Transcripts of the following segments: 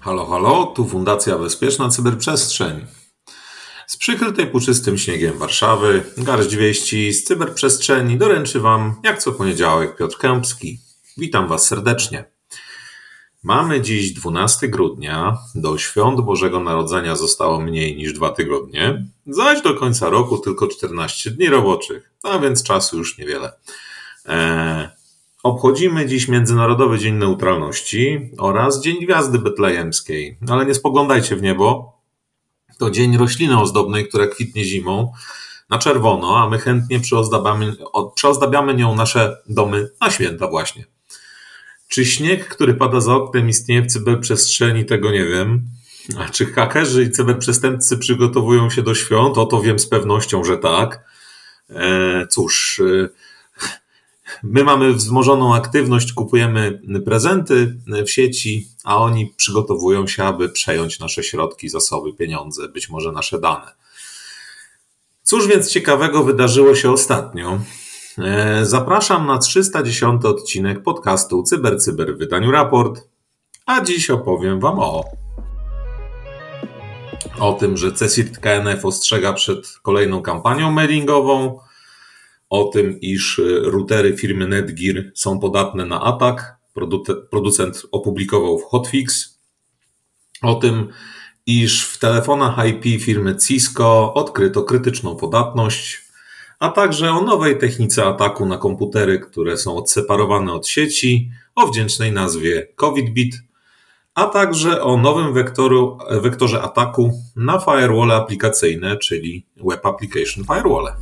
Halo, halo, tu Fundacja Bezpieczna Cyberprzestrzeń. Z przykrytej puczystym śniegiem Warszawy, garść wieści z cyberprzestrzeni doręczy Wam, jak co poniedziałek, Piotr Kępski. Witam Was serdecznie. Mamy dziś 12 grudnia, do świąt Bożego Narodzenia zostało mniej niż dwa tygodnie, zaś do końca roku tylko 14 dni roboczych, a więc czasu już niewiele. Eee, obchodzimy dziś Międzynarodowy Dzień Neutralności oraz Dzień Gwiazdy Betlejemskiej, ale nie spoglądajcie w niebo, to dzień rośliny ozdobnej, która kwitnie zimą na czerwono, a my chętnie przyozdabiamy, przyozdabiamy nią nasze domy na święta właśnie. Czy śnieg, który pada za oknem, istnieje w cyberprzestrzeni, tego nie wiem. A czy hakerzy i cyberprzestępcy przygotowują się do świąt? O to wiem z pewnością, że tak. E, cóż, e, my mamy wzmożoną aktywność, kupujemy prezenty w sieci, a oni przygotowują się, aby przejąć nasze środki, zasoby, pieniądze, być może nasze dane. Cóż więc ciekawego wydarzyło się ostatnio? E, zapraszam na 310 odcinek podcastu CyberCyber Cyber w wydaniu raport, a dziś opowiem Wam o o tym, że CSIRT KNF ostrzega przed kolejną kampanią mailingową, o tym, iż routery firmy Netgear są podatne na atak. Producent opublikował w hotfix. O tym, iż w telefonach IP firmy Cisco odkryto krytyczną podatność a także o nowej technice ataku na komputery, które są odseparowane od sieci, o wdzięcznej nazwie COVIDBit, a także o nowym wektoru, wektorze ataku na firewall aplikacyjne, czyli Web Application Firewall.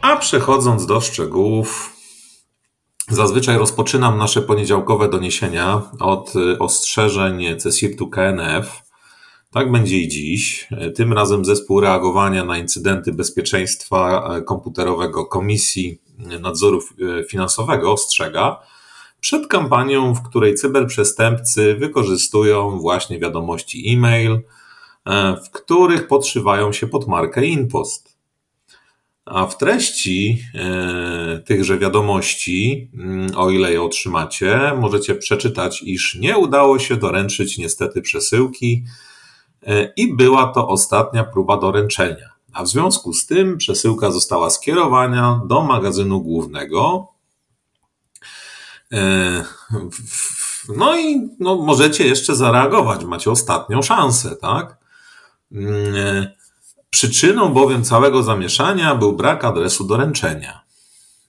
A przechodząc do szczegółów, zazwyczaj rozpoczynam nasze poniedziałkowe doniesienia od ostrzeżeń CSIRT-u KNF, tak będzie i dziś. Tym razem zespół reagowania na incydenty bezpieczeństwa komputerowego Komisji Nadzoru Finansowego ostrzega przed kampanią, w której cyberprzestępcy wykorzystują właśnie wiadomości e-mail, w których podszywają się pod markę InPost. A w treści e, tychże wiadomości, mm, o ile je otrzymacie, możecie przeczytać, iż nie udało się doręczyć niestety przesyłki E, i była to ostatnia próba doręczenia. A w związku z tym przesyłka została skierowana do magazynu głównego. E, no i no, możecie jeszcze zareagować, macie ostatnią szansę, tak? Mm, e, przyczyną bowiem całego zamieszania był brak adresu doręczenia.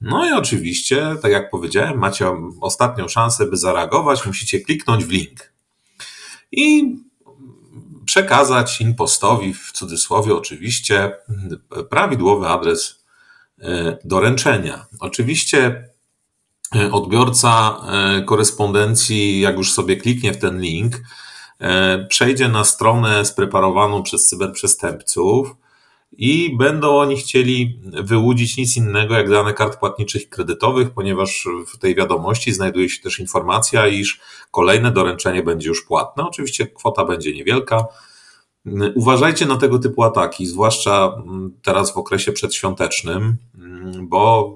No i oczywiście, tak jak powiedziałem, macie ostatnią szansę, by zareagować, musicie kliknąć w link. I przekazać impostowi, w cudzysłowie oczywiście, prawidłowy adres e, doręczenia. Oczywiście e, odbiorca e, korespondencji, jak już sobie kliknie w ten link, przejdzie na stronę spreparowaną przez cyberprzestępców i będą oni chcieli wyłudzić nic innego jak dane kart płatniczych kredytowych, ponieważ w tej wiadomości znajduje się też informacja, iż kolejne doręczenie będzie już płatne. Oczywiście kwota będzie niewielka. Uważajcie na tego typu ataki, zwłaszcza teraz w okresie przedświątecznym, bo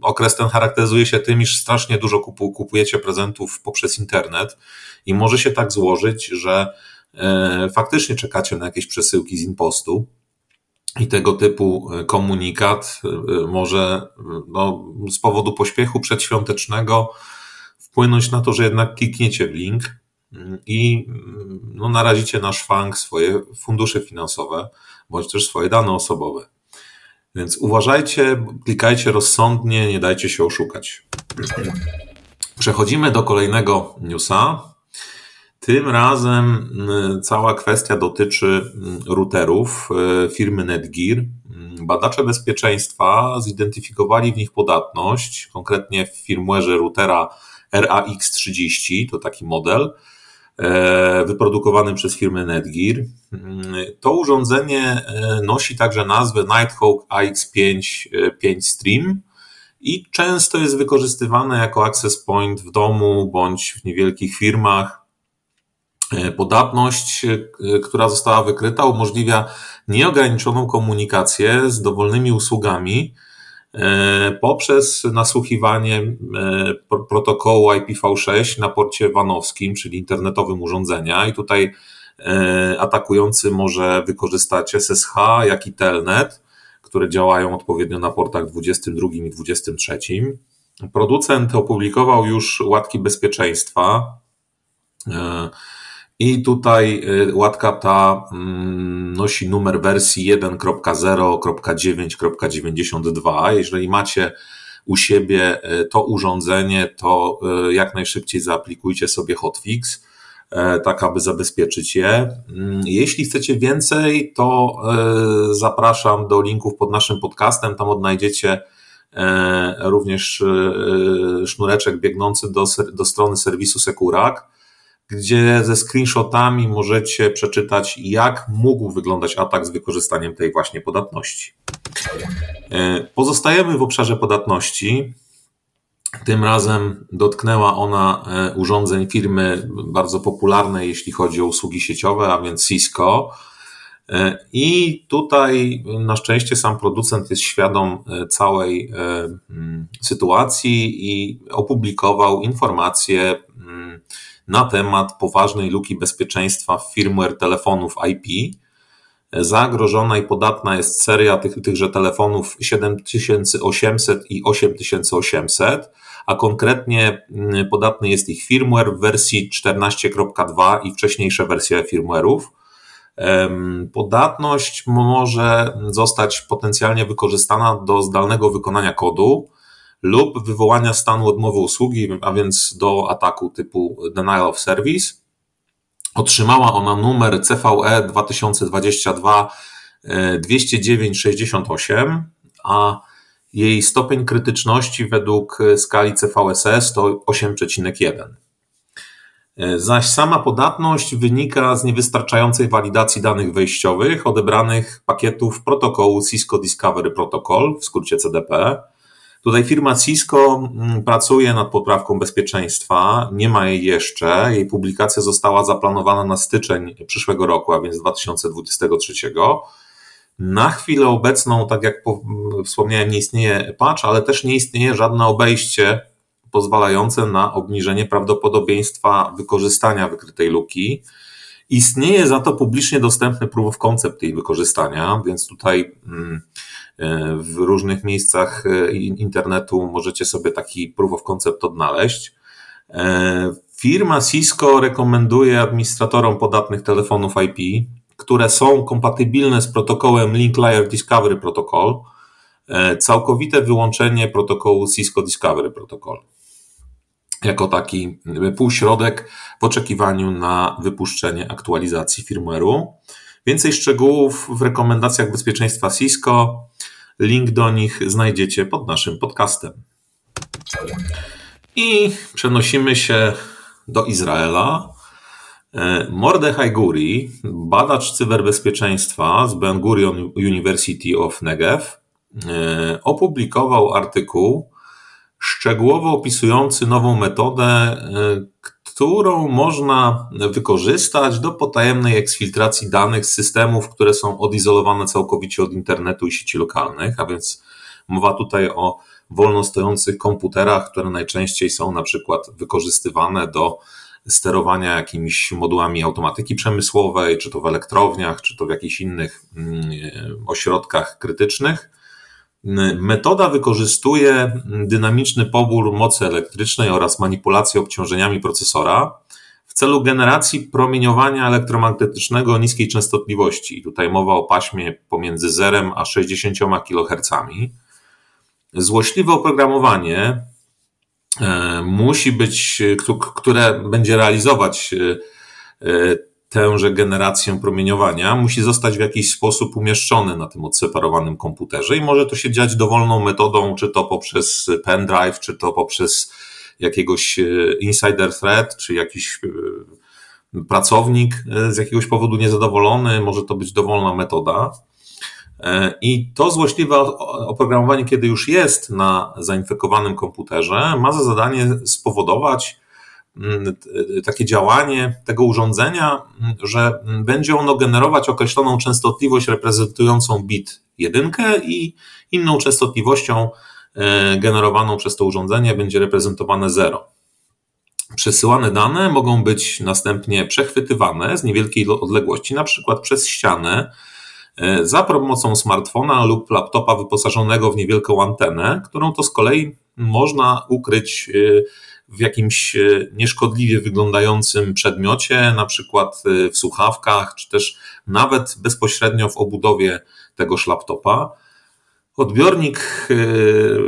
okres ten charakteryzuje się tym, iż strasznie dużo kupujecie prezentów poprzez internet i może się tak złożyć, że e, faktycznie czekacie na jakieś przesyłki z impostu i tego typu e, komunikat e, może no, z powodu pośpiechu przedświątecznego wpłynąć na to, że jednak klikniecie w link i no, narazicie na szwank swoje fundusze finansowe bądź też swoje dane osobowe. Więc uważajcie, klikajcie rozsądnie, nie dajcie się oszukać. Przechodzimy do kolejnego newsa. Tym razem y, cała kwestia dotyczy y, routerów y, firmy Netgear. Badacze bezpieczeństwa zidentyfikowali w nich podatność, konkretnie w firmware'ze routera RAX30, to taki model, wyprodukowanym przez firmę Netgear. To urządzenie nosi także nazwę Nighthawk AX5 5 Stream i często jest wykorzystywane jako access point w domu bądź w niewielkich firmach Podatność, która została wykryta, umożliwia nieograniczoną komunikację z dowolnymi usługami poprzez nasłuchiwanie protokołu IPv6 na porcie wanowskim, czyli internetowym urządzenia. I tutaj atakujący może wykorzystać SSH, jak i Telnet które działają odpowiednio na portach 22 i 23. Producent opublikował już łatki bezpieczeństwa. I tutaj e, łatka ta mm, nosi numer wersji 1.0.9.92. Jeżeli macie u siebie e, to urządzenie, to jak najszybciej zaaplikujcie sobie hotfix. Tak aby zabezpieczyć je. Mm, jeśli chcecie więcej, to zapraszam do linków pod naszym podcastem. Tam odnajdziecie również sznureczek biegnący do, do strony serwisu Sekurak, gdzie ze screenshotami możecie przeczytać, jak mógł wyglądać atak z wykorzystaniem tej właśnie podatności. Pozostajemy w obszarze podatności. Tym razem dotknęła ona e, urządzeń firmy bardzo popularnej, jeśli chodzi o usługi sieciowe, a więc Cisco. E, I tutaj na szczęście sam producent jest świadom e, całej sytuacji i opublikował informacje mm, na temat poważnej luki bezpieczeństwa w firmware telefonów IP. Zagrożona i podatna jest seria tych, tychże telefonów 7800 i 8800 a konkretnie mm, podatny jest ich firmware w wersji 14.2 i wcześniejsze wersje firmware'ów. Podatność może zostać potencjalnie wykorzystana do zdalnego wykonania kodu lub wywołania stanu odmowy usługi, a więc do ataku typu denial of service. Otrzymała ona numer CVE 2022 209 68, a jej stopień krytyczności według skali CVSS to 8,1. Zaś sama podatność wynika z niewystarczającej walidacji danych wejściowych odebranych pakietów protokołu Cisco Discovery Protocol, w skrócie CDP. Tutaj firma Cisco mm, pracuje nad poprawką bezpieczeństwa, nie ma jej jeszcze. Jej publikacja została zaplanowana na styczeń przyszłego roku, a więc 2023. Na chwilę obecną, tak jak wspomniałem, nie istnieje patch, ale też nie istnieje żadne obejście pozwalające na obniżenie prawdopodobieństwa wykorzystania wykrytej luki. Istnieje za to publicznie dostępny proof of concept jej wykorzystania, więc tutaj mm, e, w różnych miejscach e, internetu możecie sobie taki proof of concept odnaleźć. E, firma Cisco rekomenduje administratorom podatnych telefonów IP które są kompatybilne z protokołem Link Layer Discovery Protocol, e, całkowite wyłączenie protokołu Cisco Discovery Protocol jako taki półśrodek w oczekiwaniu na wypuszczenie aktualizacji firmware'u. Więcej szczegółów w rekomendacjach bezpieczeństwa Cisco. Link do nich znajdziecie pod naszym podcastem. I przenosimy się do Izraela, E, Mordechai Guri, badacz cyberbezpieczeństwa z Ben Gurion University of Negev, e, opublikował artykuł szczegółowo opisujący nową metodę, e, którą można wykorzystać do potajemnej eksfiltracji danych z systemów, które są odizolowane całkowicie od internetu i sieci lokalnych, a więc mowa tutaj o wolno stojących komputerach, które najczęściej są na przykład wykorzystywane do sterowania jakimiś modułami automatyki przemysłowej, czy to w elektrowniach, czy to w jakichś innych mm, ośrodkach krytycznych. Metoda wykorzystuje dynamiczny pobór mocy elektrycznej oraz manipulację obciążeniami procesora w celu generacji promieniowania elektromagnetycznego niskiej częstotliwości. Tutaj mowa o paśmie pomiędzy 0 a 60 kHz. Złośliwe oprogramowanie E, musi być, które będzie realizować e, e, tęże generację promieniowania, musi zostać w jakiś sposób umieszczony na tym odseparowanym komputerze i może to się dziać dowolną metodą, czy to poprzez pendrive, czy to poprzez jakiegoś insider thread, czy jakiś pracownik z jakiegoś powodu niezadowolony, może to być dowolna metoda. E, I to złośliwe oprogramowanie, kiedy już jest na zainfekowanym komputerze, ma za zadanie spowodować takie działanie tego urządzenia, mm, że będzie ono generować określoną częstotliwość reprezentującą bit jedynkę i inną częstotliwością e, generowaną przez to urządzenie będzie reprezentowane 0. Przesyłane dane mogą być następnie przechwytywane z niewielkiej odległości, na przykład przez ścianę, e, za pomocą smartfona lub laptopa wyposażonego w niewielką antenę, którą to z kolei można ukryć e, w jakimś e, nieszkodliwie wyglądającym przedmiocie, na przykład w słuchawkach, czy też nawet bezpośrednio w obudowie tegoż laptopa. Odbiornik, y,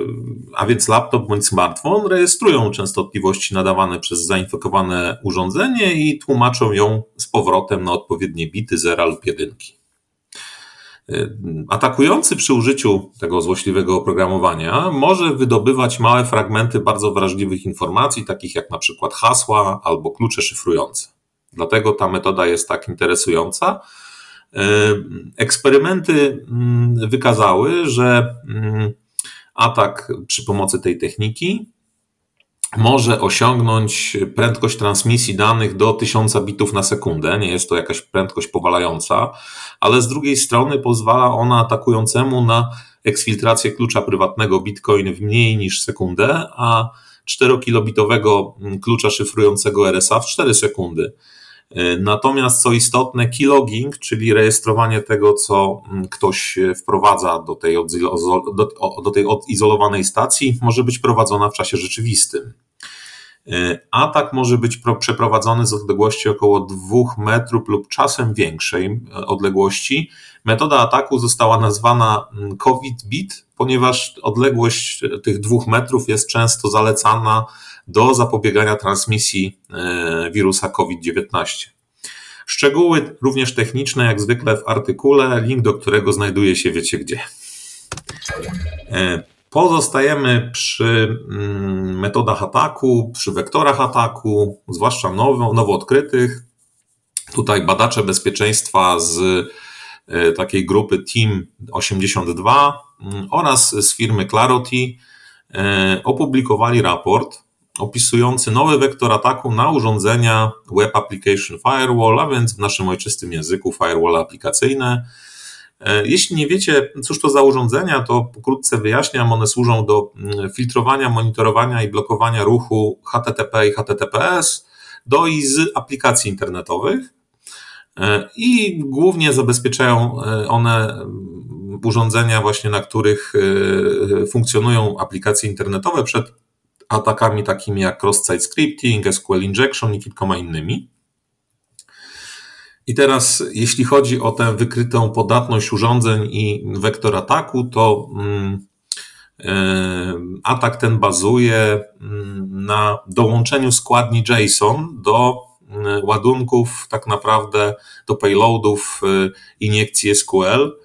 a więc laptop bądź smartfon, rejestrują częstotliwości nadawane przez zainfekowane urządzenie i tłumaczą ją z powrotem na odpowiednie bity zera lub jedynki. Y, atakujący przy użyciu tego złośliwego oprogramowania może wydobywać małe fragmenty bardzo wrażliwych informacji, takich jak na przykład hasła albo klucze szyfrujące. Dlatego ta metoda jest tak interesująca, E, eksperymenty mm, wykazały, że mm, atak przy pomocy tej techniki może osiągnąć prędkość transmisji danych do 1000 bitów na sekundę. Nie jest to jakaś prędkość powalająca, ale z drugiej strony pozwala ona atakującemu na eksfiltrację klucza prywatnego Bitcoin w mniej niż sekundę, a 4-kilobitowego klucza szyfrującego RSA w 4 sekundy. E, natomiast co istotne, keylogging, czyli rejestrowanie tego, co mm, ktoś wprowadza do tej, do, tej odizolowanej stacji, może być prowadzona w czasie rzeczywistym. E, atak może być przeprowadzony z odległości około 2 metrów lub czasem większej e, odległości. Metoda ataku została nazwana mm, COVID-BIT, ponieważ odległość tych 2 metrów jest często zalecana do zapobiegania transmisji wirusa COVID-19. Szczegóły również techniczne, jak zwykle w artykule, link do którego znajduje się wiecie gdzie. E, pozostajemy przy mm, metodach ataku, przy wektorach ataku, zwłaszcza nowo, nowo odkrytych. Tutaj badacze bezpieczeństwa z e, takiej grupy Team 82 mm, oraz z firmy Clarity opublikowali raport, opisujący nowy wektor ataku na urządzenia Web Application Firewall, a więc w naszym ojczystym języku firewall aplikacyjne. E, jeśli nie wiecie, cóż to za urządzenia, to pokrótce wyjaśniam. One służą do mm, filtrowania, monitorowania i blokowania ruchu HTTP i HTTPS do i z aplikacji internetowych. E, I głównie zabezpieczają e, one mm, urządzenia, właśnie na których funkcjonują aplikacje internetowe przed atakami takimi jak cross-site scripting, SQL injection i kilkoma innymi. I teraz, jeśli chodzi o tę wykrytą podatność urządzeń i wektor ataku, to mm, e, atak ten bazuje mm, na dołączeniu składni JSON do mm, ładunków, tak naprawdę do payloadów e, iniekcji SQL,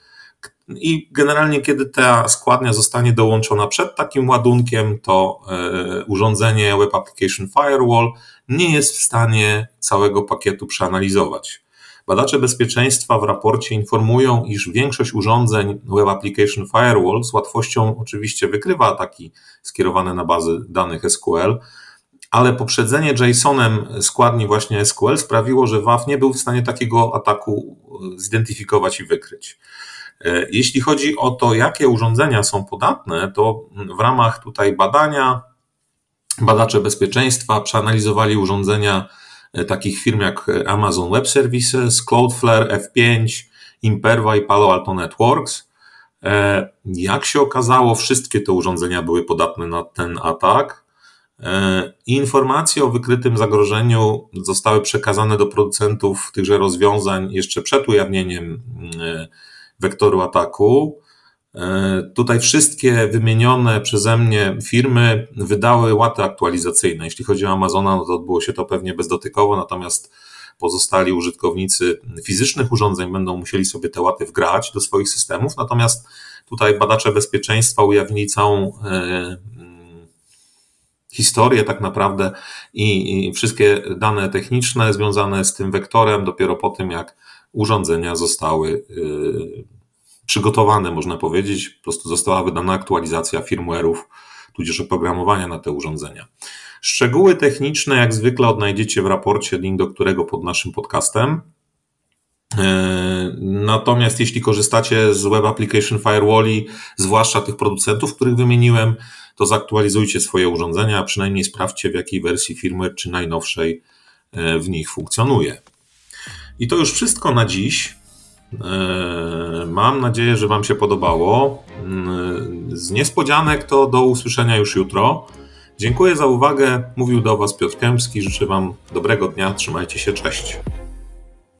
i generalnie, kiedy ta składnia zostanie dołączona przed takim ładunkiem, to e, urządzenie Web Application Firewall nie jest w stanie całego pakietu przeanalizować. Badacze bezpieczeństwa w raporcie informują, iż większość urządzeń Web Application Firewall z łatwością oczywiście wykrywa ataki skierowane na bazy danych SQL, ale poprzedzenie JSONem składni właśnie SQL sprawiło, że WAF nie był w stanie takiego ataku e, zidentyfikować i wykryć. E, jeśli chodzi o to, jakie urządzenia są podatne, to w ramach tutaj badania badacze bezpieczeństwa przeanalizowali urządzenia takich firm jak Amazon Web Services, Cloudflare, F5, Imperva i Palo Alto Networks. E, jak się okazało, wszystkie te urządzenia były podatne na ten atak. Informacje o wykrytym zagrożeniu zostały przekazane do producentów tychże rozwiązań jeszcze przed ujawnieniem wektoru ataku. E, tutaj wszystkie wymienione przeze mnie firmy wydały łaty aktualizacyjne. Jeśli chodzi o Amazona, no to odbyło się to pewnie bezdotykowo, natomiast pozostali użytkownicy fizycznych urządzeń będą musieli sobie te łaty wgrać do swoich systemów. Natomiast tutaj badacze bezpieczeństwa ujawnili całą e, mm, historię tak naprawdę i, i wszystkie dane techniczne związane z tym wektorem dopiero po tym, jak urządzenia zostały y, przygotowane, można powiedzieć. Po prostu została wydana aktualizacja firmware'ów, tudzież oprogramowania na te urządzenia. Szczegóły techniczne, jak zwykle, odnajdziecie w raporcie, link do którego pod naszym podcastem. E, natomiast jeśli korzystacie z Web Application Firewalli, zwłaszcza tych producentów, których wymieniłem, to zaktualizujcie swoje urządzenia, a przynajmniej sprawdźcie, w jakiej wersji firmware czy najnowszej e, w nich funkcjonuje. I to już wszystko na dziś. E, mam nadzieję, że Wam się podobało. Z niespodzianek to do usłyszenia już jutro. Dziękuję za uwagę. Mówił do Was Piotr Kępski. Życzę Wam dobrego dnia. Trzymajcie się. Cześć.